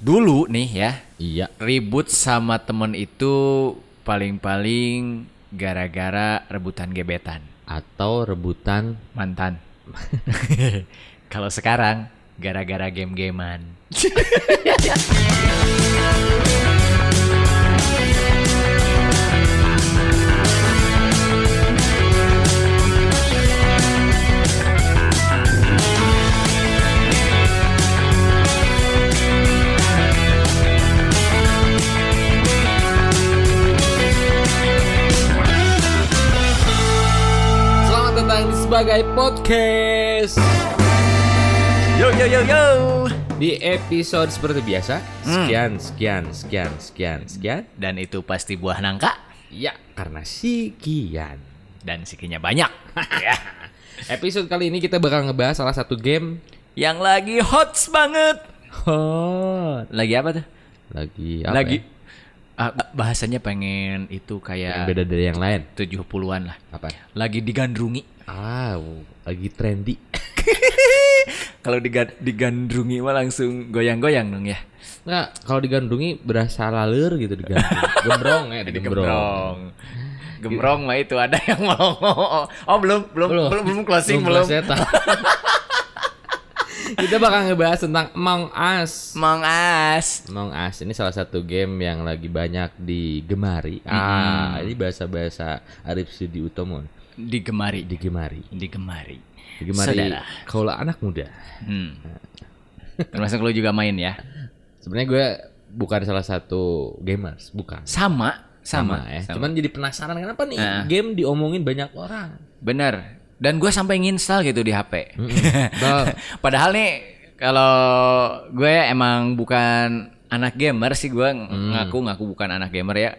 Dulu nih ya, Iya. ribut sama temen itu paling-paling gara-gara rebutan gebetan. Atau rebutan Mantan. Kalau sekarang gara-gara game-gamean. sebagai podcast. Yo yo yo yo. Di episode seperti biasa, Hmm. sekian, sekian, sekian, sekian, sekian. Dan itu pasti buah nangka Ya, karena sekian. dan sikinya banyak. ya. Episode kali ini kita bakal ngebahas salah satu game Yang lagi hot banget. hot. Lagi apa tuh? Lagi apa lagi ya? Ah, bahasanya pengen itu yang kayak beda dari yang lain. 70-an lah. Apa? Lagi digandrungi. Ah, lagi trendy. Kalau diga- digandrungi mah langsung goyang-goyang dong ya. Nggak, kalau digandrungi berasa lalur gitu digandrung. Gembrong ya, digembrong. Gembrong. Gembrong mah itu ada yang mau. Oh, belum belum belum belum, closing belum. close ya. Kita bakal ngebahas tentang Among Us. Mang As. Among Us ini salah satu game yang lagi banyak digemari. Ah, ini bahasa-bahasa Arif Sudi Utomo. Digemari. Digemari. Digemari. Digemari Saudara. kaulah anak muda. Hmm. Termasuk lu juga main ya. Sebenarnya gue bukan salah satu gamers, bukan. Sama, sama, ya. sama. Cuman jadi penasaran kenapa nih Ah. game diomongin banyak orang. Bener. Dan gue sampai nginstal gitu di HP. Bal. Padahal nih kalau gue emang bukan anak gamer sih gue ngaku ngaku bukan anak gamer ya.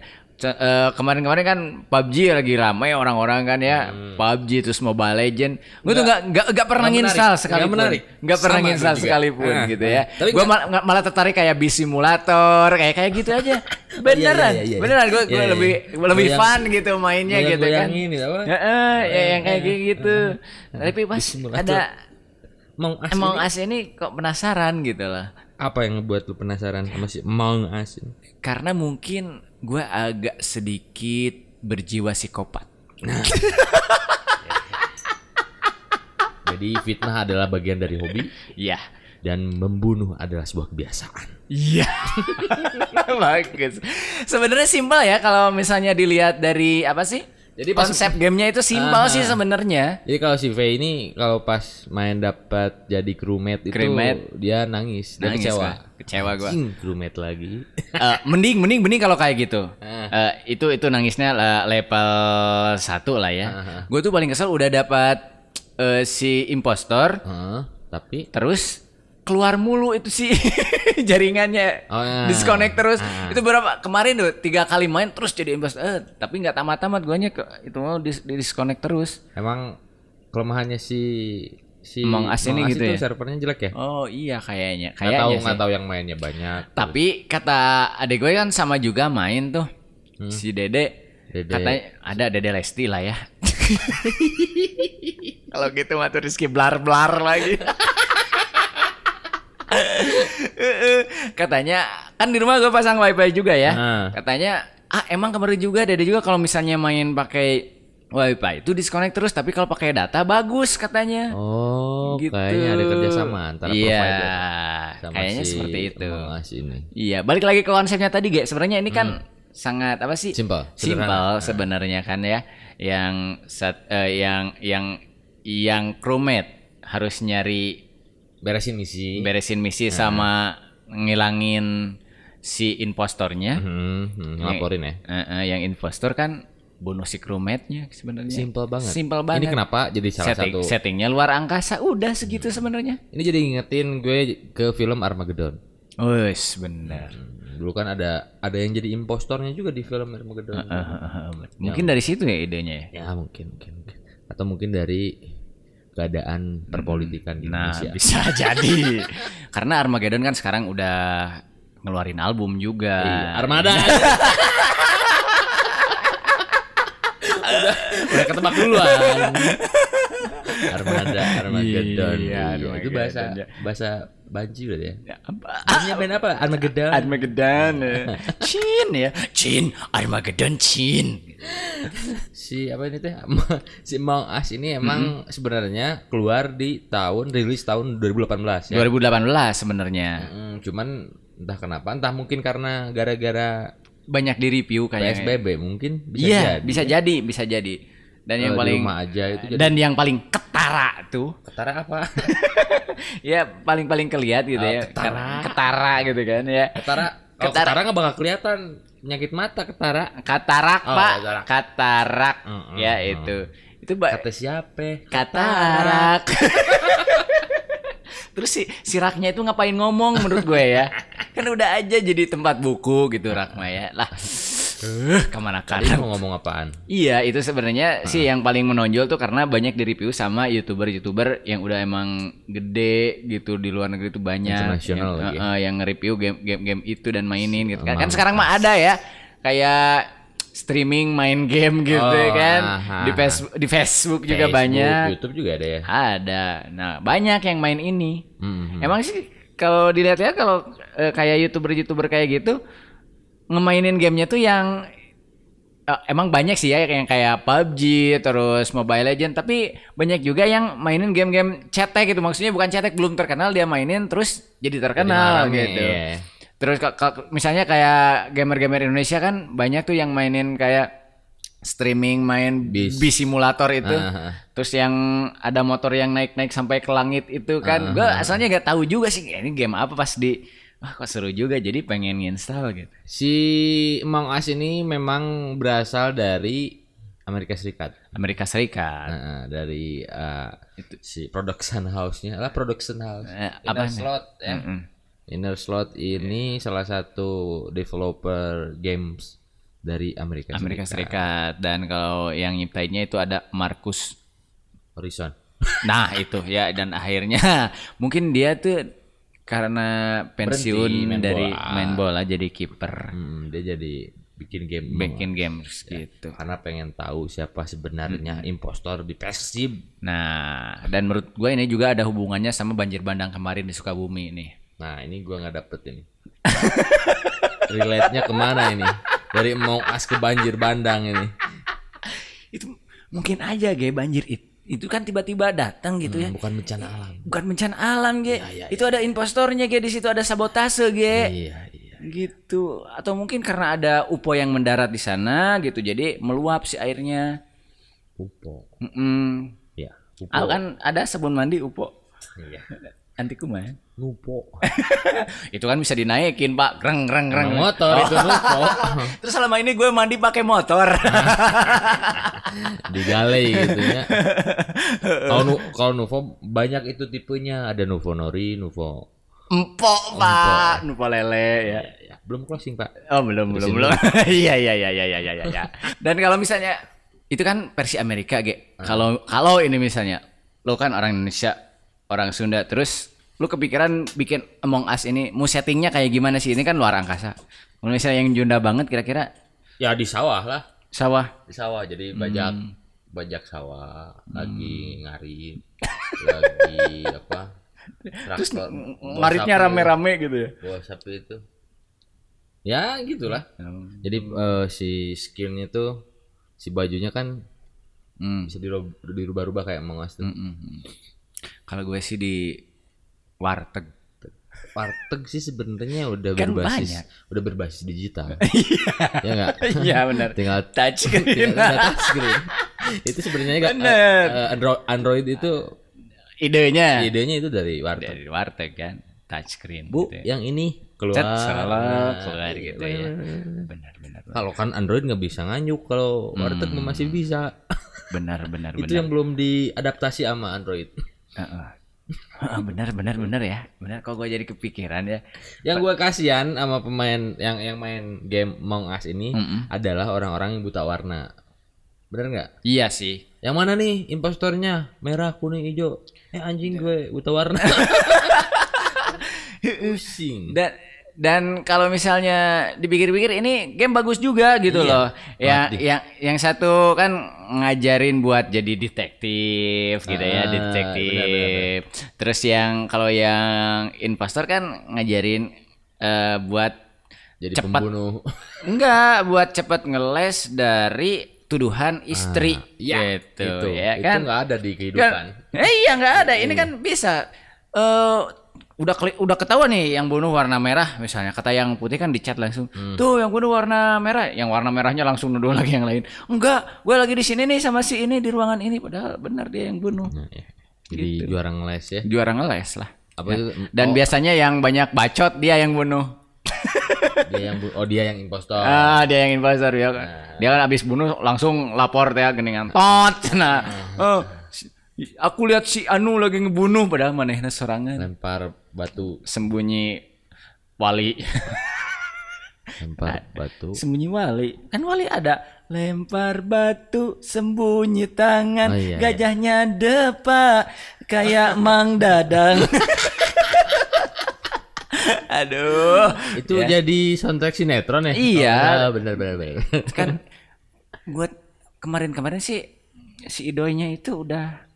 Eh, kemarin-kemarin kan PUBG lagi ramai orang-orang kan ya PUBG terus Mobile Legend. Gue tuh nggak nggak nggak pernah Nggak nginstal Nggak sekalipun. menarik. Nggak pernah nginstal gue sekalipun Ah, gitu ah. ya. Tapi Gue nggak- mal- malah tertarik kayak bis simulator kayak kayak gitu aja. Beneran, iya, iya, iya. beneran gue Iya, iya. lebih lebih Goyang- fun gitu mainnya gitu kan. Gitu, apa? Ya, eh, ya, yang kayak gitu. Tapi pas ada Among Us Emang ini As ini kok penasaran gitu loh. apa yang ngebuat lu penasaran sama si Among Us ini? Karena mungkin gue agak sedikit berjiwa psikopat. Jadi fitnah adalah bagian dari hobi Iya. dan membunuh adalah sebuah kebiasaan. Iya. Bagus. Sebenarnya simpel ya kalau misalnya dilihat dari apa sih? Jadi pas- konsep gamenya itu simpel Ah. sih sebenarnya. Jadi kalau si V ini kalau pas main dapat jadi crewmate itu Crewmate. dia nangis, dia Nangis, kecewa. Kak. Kecewa gua. Anjing, crewmate lagi. Eh, mending mending mending kalau kayak gitu. Eh, itu itu nangisnya le- level 1 lah ya. Ah. Gue tuh paling kesel udah dapat eh, si impostor Heeh, tapi terus keluar mulu itu sih jaringannya Oh, ya. disconnect terus Ah. itu berapa kemarin tuh tiga kali main terus jadi imbas eh tapi nggak tamat-tamat guanya ke itu mau dis, di disconnect terus emang kelemahannya si si Among Us ini gitu itu ya? servernya jelek ya? oh iya kayaknya Nggak tahu kayaknya nggak tahu yang mainnya banyak. tapi kata adek gue kan sama juga main tuh si dede, Hmm. Dede. katanya ada dede Lesti lah ya kalau gitu mah tuh Rizky blar blar lagi katanya kan di rumah gue pasang wifi juga ya Ah. katanya ah emang kemarin juga dede juga kalau misalnya main pakai wifi itu disconnect terus tapi kalau pakai data bagus katanya Oh, Gitu. kayaknya ada kerjasama antara iya provider sama kayaknya si seperti itu ini. Iya, balik lagi ke konsepnya tadi, Ge. Sebenarnya ini kan sangat apa sih? Simple, Simpel sederhana. sebenarnya kan ya. Yang set, eh, yang yang yang crewmate harus nyari Beresin misi. beresin misi sama ngilangin si impostornya. Hmm, hmm, laporin ya. Eh, eh, yang impostor kan bunuh si crewmate-nya sebenarnya. Simple banget. Simple banget. Ini kenapa jadi salah Setting, satu settingnya luar angkasa, udah segitu sebenarnya. Ini jadi ingetin gue ke film Armageddon. Wes, bener. Hmm, Dulu kan ada ada yang jadi impostornya juga di film Armageddon. Eh, eh, eh, Mungkin dari situ ya idenya ya. Ya mungkin, mungkin, mungkin. Atau mungkin dari keadaan perpolitikan di Nah, Indonesia. bisa jadi. Karena Armageddon kan sekarang udah ngeluarin album juga. Iya, Armada. udah, udah ketebak duluan. Armada, Armageddon. Iya, Iya, itu bahasa Armageddon, ya. bahasa Banci berarti ya. Ya, apa? Bandnya band apa? Armageddon. Armageddon. ya. Chin ya. Chin, Armageddon Chin. si apa ini teh? si Among Us ini emang sebenarnya keluar di tahun rilis tahun 2018 ya. 2018 sebenarnya. Mm, cuman entah kenapa, entah mungkin karena gara-gara Banyak di review kayaknya. PSBB mungkin bisa Iya, jadi. bisa jadi, bisa jadi. Dan yang Kalau di paling rumah aja itu jadi dan yang paling ketara tuh ketara apa? ya paling paling kelihat gitu Oh, ya ketara. ketara gitu kan ya Ketara. Kalau Ketara. ketara nggak bakal kelihatan penyakit mata ketara. katarak Oh, pak katarak. katarak Mm, mm, ya mm. itu itu Kata siapa? katarak terus si si raknya itu ngapain ngomong menurut gue ya kan udah aja jadi tempat buku gitu rakma ya lah eh ke mana Tadi kan mau ngomong apaan? Iya itu sebenarnya sih yang paling menonjol tuh karena banyak di review sama youtuber-youtuber yang udah emang gede gitu di luar negeri tuh banyak Internasional yang, lagi. eh, yang nge-review game-game itu dan mainin gitu kan. Kan sekarang mah ada ya kayak streaming main game gitu Oh, kan aha. di Facebook di Facebook juga Facebook, banyak YouTube juga ada ya. ada. Nah banyak yang main ini. Hmm. Emang sih kalau dilihat ya kalau kayak youtuber-youtuber kayak gitu ngemainin gamenya tuh yang eh, emang banyak sih ya yang kayak PUBG terus Mobile Legend tapi banyak juga yang mainin game-game cetek gitu maksudnya bukan cetek belum terkenal dia mainin terus jadi terkenal rame, gitu. iya. Terus misalnya kayak gamer-gamer Indonesia kan banyak tuh yang mainin kayak streaming main Bis. bis simulator itu. Ah. Terus yang ada motor yang naik-naik sampai ke langit itu kan. Gue asalnya gak tahu juga sih ini game apa pas di wah kok seru juga jadi pengen install gitu. Si Among Us ini memang berasal dari Amerika Serikat. Amerika Serikat. Nah, dari uh, si production house-nya lah production house. Eh, Inner apa? Slot ya. Mm-mm. Inner Slot ini salah satu developer games dari Amerika, Amerika Serikat dan kalau yang nyiptainnya itu ada Marcus. Horizon. Nah, itu ya dan akhirnya mungkin dia tuh karena pensiun Berhenti main dari bola. main bola jadi kiper. Hmm, dia jadi bikin game Bikin games gitu. karena pengen tahu siapa sebenarnya impostor di Persib. Nah, dan menurut gue ini juga ada hubungannya sama banjir bandang kemarin di Sukabumi nih. Nah, ini gua nggak dapet ini. Relate-nya ke mana ini? Dari Among Us ke banjir bandang ini. Itu mungkin aja ge banjir itu. Itu kan tiba-tiba datang gitu ya. Hmm, bukan bencana alam. Bukan bencana alam ge. itu ada impostornya ge di situ ada sabotase ge. Iya, iya. Gitu. Atau mungkin karena ada UPO yang mendarat di sana gitu. Jadi meluap si airnya. Upo. Mm-mm. Ya, upo. Ah, kan ada sabun mandi UPO. Iya. Anti kumaha? Nupo. Itu kan bisa dinaikin, Pak. Reng reng reng. Motor itu nupo. Terus selama ini gue mandi pakai motor. Digale gitu ya. Kalau nu kalau Nuvo banyak itu tipenya, ada Nuvo Nori, Nuvo. Empok, Pak. Nupa lele ya. Ya, ya. Belum closing, Pak. Oh, belum, belum, belum. Iya, iya, iya, iya, iya, iya, iya. Dan kalau misalnya itu kan versi Amerika, Ge. Kalau kalau ini misalnya lo kan orang Indonesia, orang Sunda, terus lu kepikiran bikin Among Us ini, mau settingnya kayak gimana sih? Ini kan luar angkasa. Kalau misalnya yang Junda banget, kira-kira Ya di sawah lah. sawah. Di sawah jadi bajak bajak sawah, lagi ngarit, lagi apa? Terus Traktor, ngaritnya rame-rame gitu ya. Bawa sapi itu. Ya, gitulah. Jadi eh, si skillnya tuh si bajunya kan Hmm. bisa dirubah-rubah kayak Among Us tuh. Mm-mm. Kalau gue sih di warteg. Warteg sih sebenarnya udah Kan berbasis banyak. udah berbasis digital. ya enggak? Iya benar. Tinggal Touch tinggal ada touchscreen. itu sebenarnya enggak Bener. Android Android itu Idenya idenya itu dari warteg. dari warteg kan, touchscreen. Bu, gitu ya. yang ini keluar. Cet, salah Nah, keluar gitu ya. Benar benar. Kalau kan Android nggak bisa nganyuk, kalau warteg Hmm. masih bisa. Benar benar itu benar. yang belum diadaptasi sama Android. Benar benar benar ya. Benar kok gue jadi kepikiran ya. Yang gue kasihan sama pemain yang yang main game Among Us ini Mm-mm. adalah orang-orang yang buta warna. Bener nggak? Iya sih. Yang mana nih impostornya? Merah, kuning, hijau. Eh anjing gue buta warna. Pusing. Dan dan kalau misalnya dipikir-pikir ini game bagus juga gitu Iya, loh. Yang Dik. yang yang satu kan ngajarin buat jadi detektif gitu ya, Ah, detektif. benar, Terus yang kalau yang impostor kan ngajarin eh, buat Jadi Cepat. pembunuh. enggak buat cepet ngeles dari tuduhan istri Iya, gitu itu. ya Itu kan. nggak ada di kehidupan. Kan, eh, iya nggak ada. Ini kan bisa. eh udah keli- udah ketahuan nih yang bunuh warna merah misalnya. Kata yang putih kan dicat langsung tuh yang bunuh warna merah. Yang warna merahnya langsung nuduh lagi yang lain enggak gue lagi di sini nih sama si ini di ruangan ini. Padahal benar dia yang bunuh. Nah, ya. Jadi juara ngeles ya. juara ngeles lah. Apa Ya. itu? dan Oh, biasanya yang banyak bacot dia yang bunuh. Dia yang bu- oh dia yang impostor. ah dia yang impostor ya. Dia kan abis bunuh langsung lapor teh geningan tot! Nah. Oh, si- aku lihat si Anu lagi ngebunuh padahal manehna sorangan. Lempar batu, sembunyi wali. Lempar batu. sembunyi wali. Kan wali ada. Lempar batu sembunyi tangan. Oh, iya, gajahnya depa kayak mang dadang. Aduh. Itu jadi soundtrack sinetron ya? Iya. Oh, benar benar benar. kan buat kemarin-kemarin sih si idoynya itu udah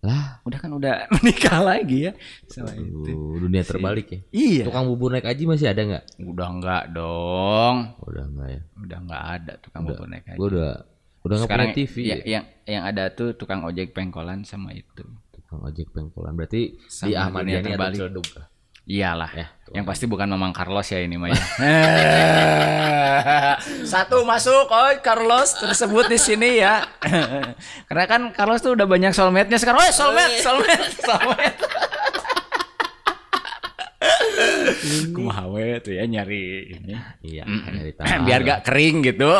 lah, udah kan udah menikah lagi ya sama itu dunia terbalik ya. iya Tukang bubur naik haji masih ada nggak? udah enggak dong Udah enggak ya. udah enggak ada tukang bubur naik haji udah udah nggak punya TV ya, ya. yang yang ada tuh tukang ojek pengkolan sama itu Tukang ojek pengkolan. Berarti Sama di Ahmadiyani ada. Iyalah Ya, yang pasti bukan Mamang Carlos ya ini mah ya. Satu masuk, oh Carlos tersebut di sini ya. Karena kan Carlos tuh udah banyak soulmate-nya sekarang. Oh, soulmate, soulmate, soulmate. Kumaha we tuh ya nyari ini. Iya, dari tanah. Biar gak kering gitu.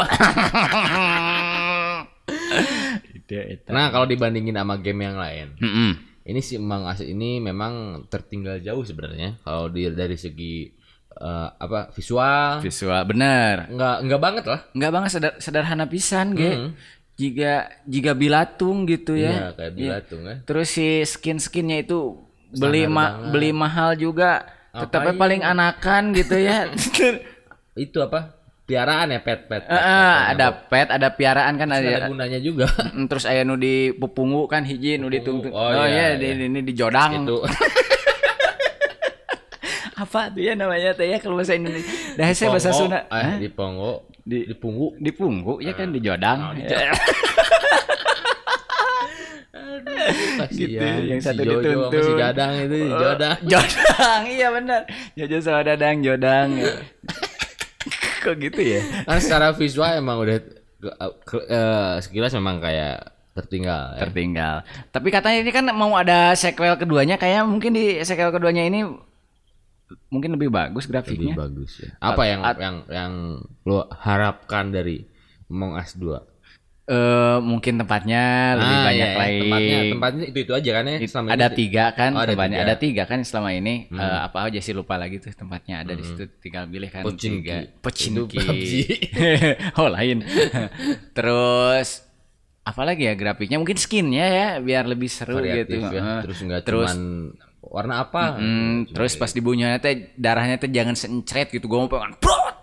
Itu, itu. Nah, kalau dibandingin sama game yang lain. Ini si Emang As ini memang tertinggal jauh sebenarnya. Kalau di dari segi eh, apa visual, Visual bener. nggak nggak banget lah. Enggak banget sedar- sederhana pisan, ge. Hmm. Jika jika bilatung gitu Iya, ya. kayak bilatung kan. Terus si skin-skinnya itu beli ma- banget. beli mahal juga. Ngapain? paling anakan gitu ya. Itu apa? Piaraan ya pet pet. Eh, eh, ada pet, ada piaraan kan ada. ada gunanya juga. Mm, Terus aya nu di pupungu kan hiji nu ditungtung. Oh, Oh, iya, iya, di, iya. ini di jodang. itu Apa tuh ya namanya teh ya kalau bahasa Indonesia. Dah saya bahasa Sunda. eh, di Pongo, Di- di Punggu. Di punggu ya kan di jodang. gitu Kasihan, yang si satu Jojo sama dituntun si Dadang itu di Jodang. jodang iya benar Jojo sama Dadang jodang kok gitu ya Kan secara visual emang udah ke- eh, sekilas memang kayak tertinggal ya. tertinggal tapi katanya ini kan mau ada sequel keduanya kayak mungkin di sequel keduanya ini mungkin lebih bagus Lebih grafiknya bagus ya. Apa yang yang yang lo harapkan dari Among Us 2? Eh, mungkin tempatnya lebih Ah, banyak iya, iya. lagi Tempatnya tempatnya itu itu aja kan ya selama ini ada sih. tiga kan Oh, ada tiga. ada tiga kan selama ini Hmm. Eh, apa aja sih lupa lagi tuh tempatnya ada di situ tinggal pilih kan Pochinki. tiga PUBG. oh lain terus apalagi ya grafiknya mungkin skinnya ya biar lebih seru variatif gitu ya. Terus enggak Terus- cuman warna apa? Hmm, terus pas dibunyanya teh darahnya teh jangan sencret gitu gue mau pengen brot, cus,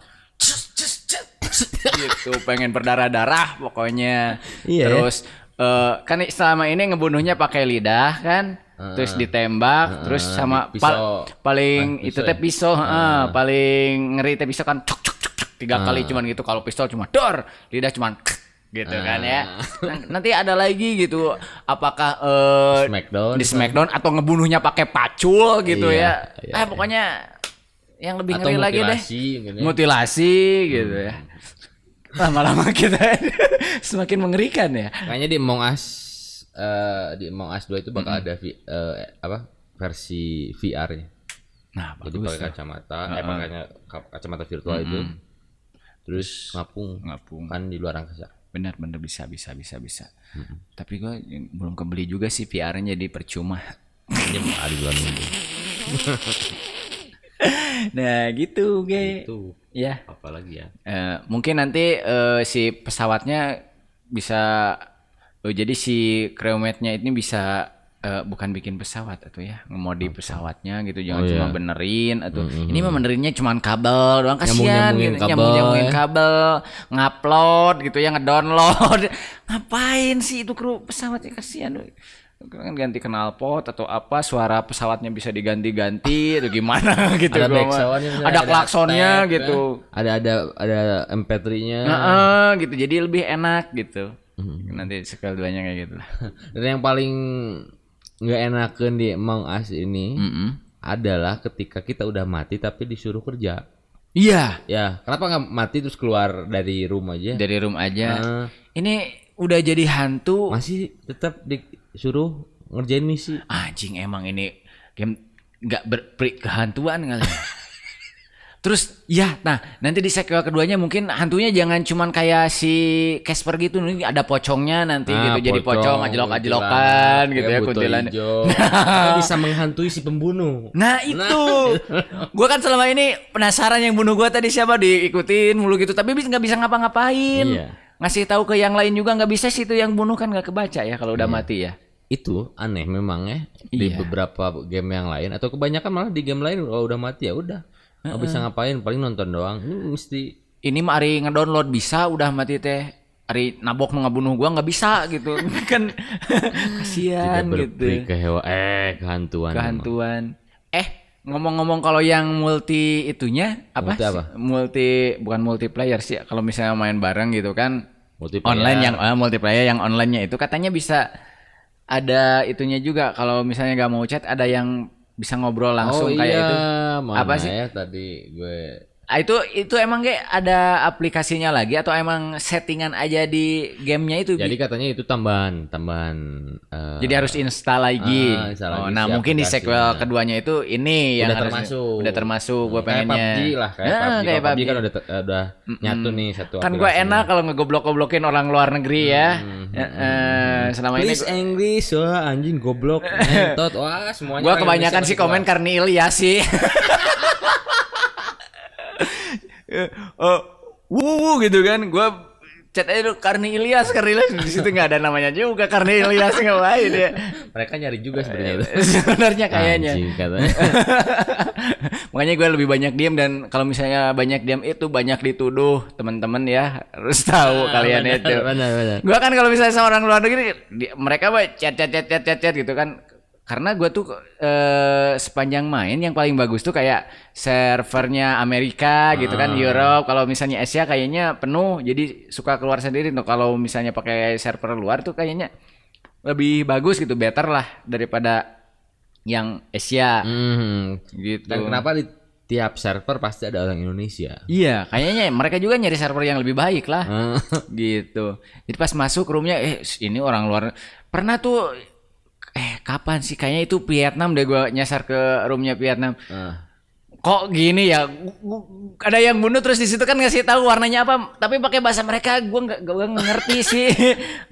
gitu pengen berdarah darah pokoknya. Iya. terus eh, kan selama ini ngebunuhnya pakai lidah kan? Terus ditembak terus sama pal- paling Ah, itu pisau teh ya? pisau heeh, paling ngeri teh pisau kan cuk, cuk, cuk, cuk, tiga kali cuman gitu. Kalau pistol cuma dor lidah cuman gitu kan ya. Nah, nanti ada lagi gitu apakah eh, Smackdown. di Smackdown atau ngebunuhnya pakai pacul gitu Iya, ya. iya, ah pokoknya yang lebih Atau ngeri lagi deh. ya. Mutilasi gitu ya. Lama-lama kita semakin mengerikan ya. Kayaknya di Among Us eh, di Among Us 2 itu bakal ada vi- eh, apa? versi VR-nya. Nah, Jadi pakai kacamata, eh pakai kaca- kacamata virtual itu. Terus ngapung Ngapung. kan di luar angkasa. Benar-benar bisa bisa bisa bisa. Tapi gue belum kebeli juga sih VR-nya jadi percuma. Ini di luar minggu. nah, gitu, ge. Itu Ya. apalagi ya? Eh, mungkin nanti eh, si pesawatnya bisa oh, jadi si crewmate-nya ini bisa eh, bukan bikin pesawat atau ya ngemodi pesawatnya gitu jangan Oh, cuma iya. benerin atau ini mah benerinnya cuma kabel doang kasihan gitu kabel, nyambung-nyambungin ya. kabel ngupload gitu ya ngedownload ngapain sih itu kru pesawatnya kasihan. Kan ganti knalpot atau apa suara pesawatnya bisa diganti-ganti atau gimana gitu ada soundnya ada klaksonnya tag, gitu. kan. ada ada ada MP3-nya Heeh, gitu. Jadi lebih enak gitu. Hmm. nanti sekali duanya kayak gitu. Dan yang paling nggak enakan di Among Us ini Mm-mm. adalah ketika kita udah mati tapi disuruh kerja. Iya. Ya kenapa nggak mati terus keluar dari rumah aja? Dari room aja. Heeh. ini udah jadi hantu. Masih tetap disuruh ngerjain misi anjing emang ini game nggak berperi kehantuan kali ya. Terus ya, nah nanti di sequel keduanya mungkin hantunya jangan cuman kayak si Casper gitu, nih ada pocongnya nanti Ah, gitu, jadi pocong ajlok-ajlokan gitu ya kuntilanak. kuntilanak bisa menghantui si pembunuh Nah itu, gua kan selama ini penasaran yang bunuh gua tadi siapa diikutin mulu gitu, tapi bis- nggak bisa ngapa-ngapain. Iya. Ngasih tahu ke yang lain juga nggak bisa sih itu yang bunuh kan nggak kebaca ya kalau udah mati ya. Itu aneh memang ya di Iya. beberapa game yang lain atau kebanyakan malah di game lain kalau udah mati ya udah. Nggak bisa ngapain paling nonton doang. Ini mesti ini mah ari ngedownload bisa udah mati teh. Ari nabok nu ngabunuh gua nggak bisa gitu. Kan kasihan tidak gitu. ke hewa eh kehantuan kehantuan. Eh ngomong-ngomong kalau yang multi itunya apa Multi apa? sih? multi bukan multiplayer sih kalau misalnya main bareng gitu kan. Multiplayer. online yang eh, multiplayer yang onlinenya itu katanya bisa ada itunya juga kalau misalnya nggak mau chat ada yang bisa ngobrol langsung oh, kayak iya. itu mana Apa sih? ya tadi gue Ah, itu itu emang kayak ada aplikasinya lagi atau emang settingan aja di gamenya itu jadi katanya itu tambahan tambahan eh, Jadi harus install lagi. Ah, install oh, lagi nah si mungkin di sequel keduanya itu ini yang udah harus- termasuk Udah termasuk gue kayak pengennya. PUBG lah kayak Ah, PUBG kayak PUBG PUBG. kan udah te- udah nyatu nih satu Kan gue enak kalau ngegoblok-goblokin orang luar negeri ya. Ya, eh, selama ini Please English wah anjing goblok ngentot wah semuanya gue kebanyakan sih komen karena Ilyas sih. Oh, wuh gitu kan. Gue chat aja tuh Karni Ilyas, Karni Ilyas di situ nggak ada namanya juga Karni Ilyas ngapain ya. mereka nyari juga sebenarnya itu Sebenarnya kayaknya. Anjing, katanya Makanya gue lebih banyak diam dan kalau misalnya banyak diam itu banyak dituduh teman-teman ya harus tahu kalian itu. Ah, benar benar Gue kan kalau misalnya sama orang luar negeri di- mereka chat chat chat chat chat, chat gitu kan. Karena gue tuh eh, sepanjang main yang paling bagus tuh kayak servernya Amerika gitu kan, Europe. Kalau misalnya Asia kayaknya penuh, jadi suka keluar sendiri. Tuh kalau misalnya pakai server luar tuh kayaknya lebih bagus gitu, better lah daripada yang Asia Hmm. gitu. dan kenapa di tiap server pasti ada orang Indonesia Iya, kayaknya mereka juga nyari server yang lebih baik lah. Ah. gitu. Jadi pas masuk roomnya, eh ini orang luar. Pernah tuh, eh kapan sih? Kayaknya itu Vietnam deh gua nyasar ke roomnya Vietnam. Ah. Kok gini ya? Ada yang bunuh terus di situ kan ngasih tahu warnanya apa, tapi pakai bahasa mereka gua nggak gua nggak ngerti sih.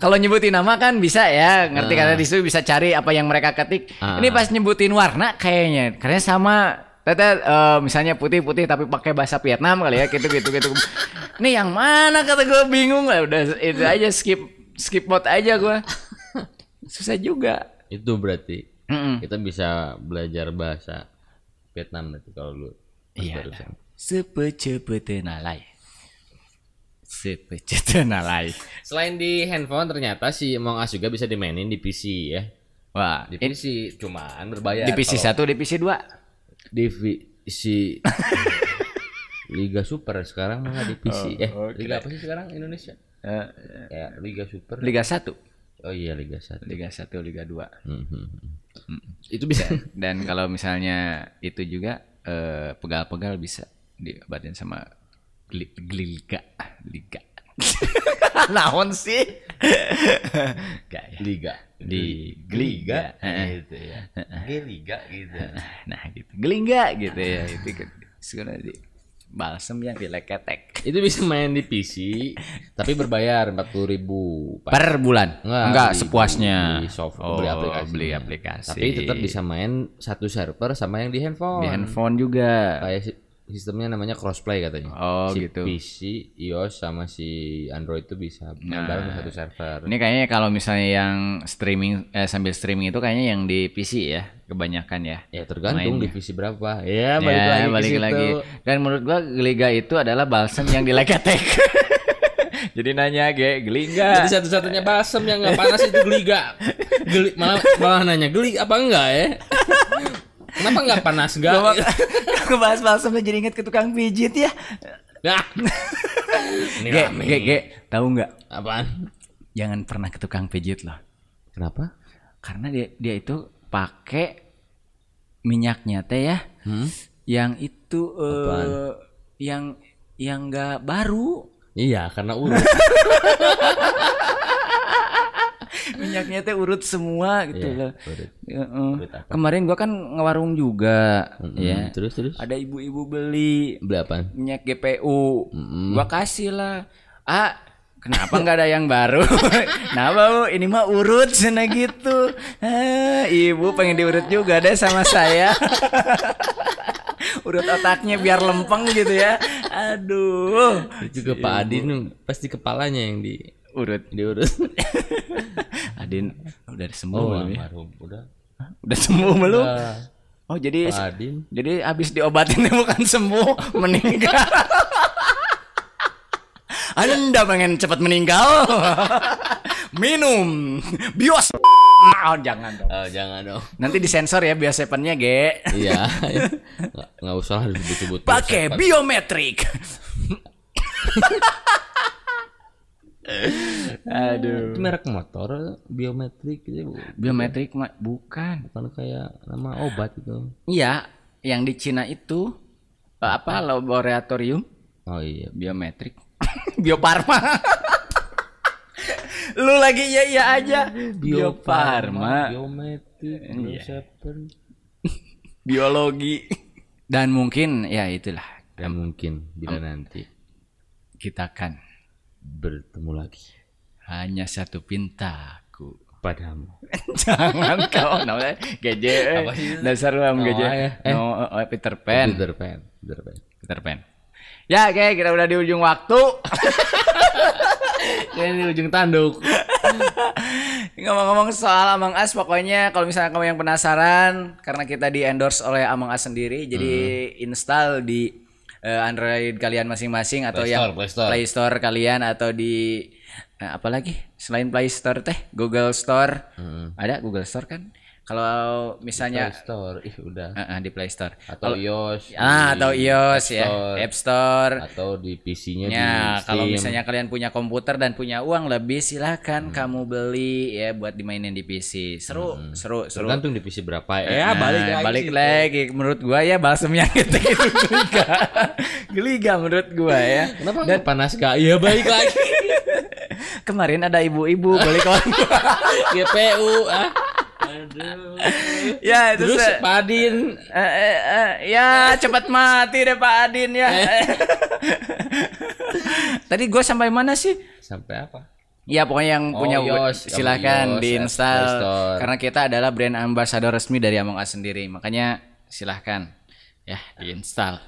Kalau nyebutin nama kan bisa ya, ngerti karena di situ bisa cari apa yang mereka ketik. Ah. Ini pas nyebutin warna kayaknya, karena sama Tete eh, misalnya putih-putih tapi pakai bahasa Vietnam kali ya gitu gitu gitu. Ini yang mana kata gue bingung lah udah itu aja skip skip mode aja gue. Susah juga. Itu berarti kita bisa belajar bahasa Vietnam berarti kalau lu Iya. barusan. Sepece nalai. Sepece nalai. Selain di handphone ternyata si Among Us juga bisa dimainin di PC ya. Wah, Di PC cuman berbayar. di PC Kalau 1, di PC 2. di PC Liga Super sekarang mah di PC. eh, Liga apa sih sekarang Indonesia? Eh, Kayak Liga Super. Liga 1, Oh iya Liga 1. Liga 1, Liga 2. Hmm, hmm, hmm. Itu bisa. Dan kalau misalnya itu juga eh, pegal-pegal bisa diobatin sama gli, liga, liga. Naon sih? Gak ya. Liga. Di Gliga. Eh, gitu ya. Liga gitu. Nah gitu, gelingga gitu ya. Itu kan sebenarnya di balsem yang dileketek. Itu bisa main di PC tapi berbayar 40.000 ribu Per bulan? Enggak, Enggak, beli- sepuasnya. beli soft- oh, beli aplikasi. Beli aplikasi. Tapi tetap bisa main satu server sama yang di handphone. di handphone juga. Kayak sistemnya namanya crossplay katanya. Oh, si gitu. PC, iOS sama si Android itu bisa main bareng di satu server. Ini kayaknya kalau misalnya yang streaming eh, sambil streaming itu kayaknya yang di PC ya, kebanyakan ya. Ya tergantung Mainnya. divisi berapa. Ya balik Ya, lagi balik lagi. Dan menurut gua Geliga itu adalah balsam yang di Legatek. Jadi nanya, "Ge, geli Jadi enggak?" satu-satunya balsam yang nggak panas itu geliga. Geli malah malah nanya geli apa enggak ya? Kenapa nggak panas enggak? Gua ngebahas balsam jadi inget ke tukang pijit ya. Nah. Ini Ge, rame. ge, ge, tahu nggak? Apaan? Jangan pernah ke tukang pijit loh. Kenapa? Karena dia dia itu pakai minyaknya teh ya. Hmm? Yang itu Apaan? yang yang enggak baru. Iya, karena urut. Minyaknya teh urut semua gitu Iya, loh. urut. Apa? Kemarin gua kan ngewarung juga, ya. Terus terus. Ada ibu-ibu beli Beli minyak GPU. Mm-mm. Gua kasih lah. Ah, kenapa nggak ada yang baru? nah, bu, ini mah urut sana gitu. Ah, ibu pengen diurut juga deh sama saya. urut otaknya biar lempeng gitu ya. Aduh. Itu juga Pak Adin pasti kepalanya yang di Urut. diurut. Adin udah sembuh Oh, belum ya? udah. Udah sembuh belum? Oh, jadi Adin. Jadi habis diobatin bukan sembuh, meninggal. Anda pengen cepat meninggal? Minum bios. Oh, jangan dong. Oh, jangan dong. Nanti disensor ya biosepannya, Ge. Iya. Nggak, usah lah disebut-sebut. Pakai biometrik. Aduh. Itu merek motor biometrik gitu. Biometrik mah bukan. Bukan kayak nama obat itu. Iya, yang di Cina itu eh, apa laboratorium Oh iya. biometrik. Bioparma. Lu lagi iya iya aja. Biofarma. Biometrik. Iya. Biosepen. Biologi. Dan mungkin ya itulah Dan mungkin bila nanti kita kan bertemu lagi hanya satu pintaku. padamu. Jangan kau namanya geje. Apa sih itu? Dasar lu am Oh, geje. Eh. No, oh, Peter Pan. Peter Pan. Peter Pan. Peter Pan. Ya, oke, kita udah di ujung waktu. Ini di ujung tanduk. Ngomong-ngomong soal Among Us, pokoknya kalau misalnya kamu yang penasaran, karena kita di endorse oleh Among Us sendiri, jadi Hmm. install di eh, Android kalian masing-masing atau Play yang Play Store. Play Store kalian atau di eh, apa lagi selain Play Store teh Google Store Hmm. ada Google Store kan? Kalau misalnya Play Store. Ih, udah. eh, eh, di Play Store Atau iOS. ah atau iOS App ya Store. App Store Atau di PC-nya di Ya, kalau misalnya kalian punya komputer dan punya uang lebih, silahkan Hmm. kamu beli ya buat dimainin di PC. Seru, seru, seru. Tergantung di PC berapa ya. Nah, Ya, balik lagi. balik lagi. Menurut gua ya balsam yang gitu itu geliga. geliga menurut gua ya. Kenapa nggak panas gak? Iya balik lagi. Kemarin ada ibu-ibu beli kawan gua. GPU ah. Aduh. ya itu Terus se- Pak Adin Eh, eh, eh, ya cepat mati deh Pak Adin ya. Tadi gua sampai mana sih? sampai apa? Ya pokoknya yang Oh, punya iOS, silahkan iOS, diinstal karena kita adalah brand ambassador resmi dari Among Us sendiri makanya silahkan ya diinstal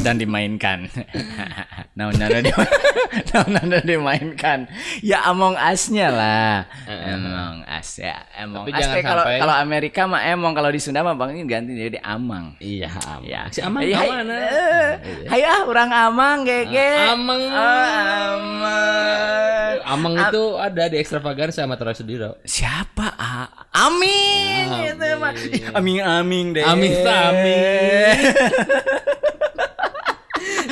dan dimainkan. nah, nah, nah, di- nah, nah, dimainkan. Ya Among Us-nya lah. Among Us ya. Among Tapi Us kalau sampai- kalau Amerika mah emong kalau di Sunda mah bang ganti jadi Amang. Iya, Amang. Ya. Si Amang hai- ke mana? eh, Hai ah, orang Amang gege. Amang. Oh, Amang. Amang itu ada di Extravaganza sama Terus Sudiro. Siapa? A- Amin. Amin. Itu mah. Ih, Amin amin deh. Amin, amin.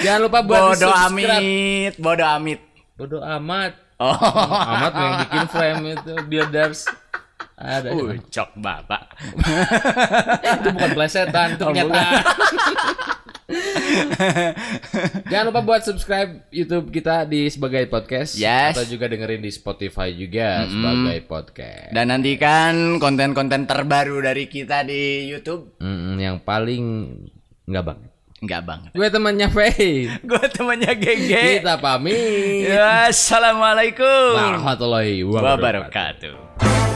Jangan lupa buat Bodo amit, bodo amit. Bodo amat. Oh. Amat yang bikin frame itu builders. Ada. Ucok bapak. itu bukan plesetan, itu Oh, kenyataan. Jangan lupa buat subscribe YouTube kita di sebagai podcast Yes. atau juga dengerin di Spotify juga sebagai podcast. Dan nantikan konten-konten terbaru dari kita di YouTube. Mm, yang paling nggak banget. Enggak banget. Gue temannya Faye. Gue temannya Gege. Kita pamit. Ya, assalamualaikum Warahmatullahi wabarakatuh. wabarakatuh.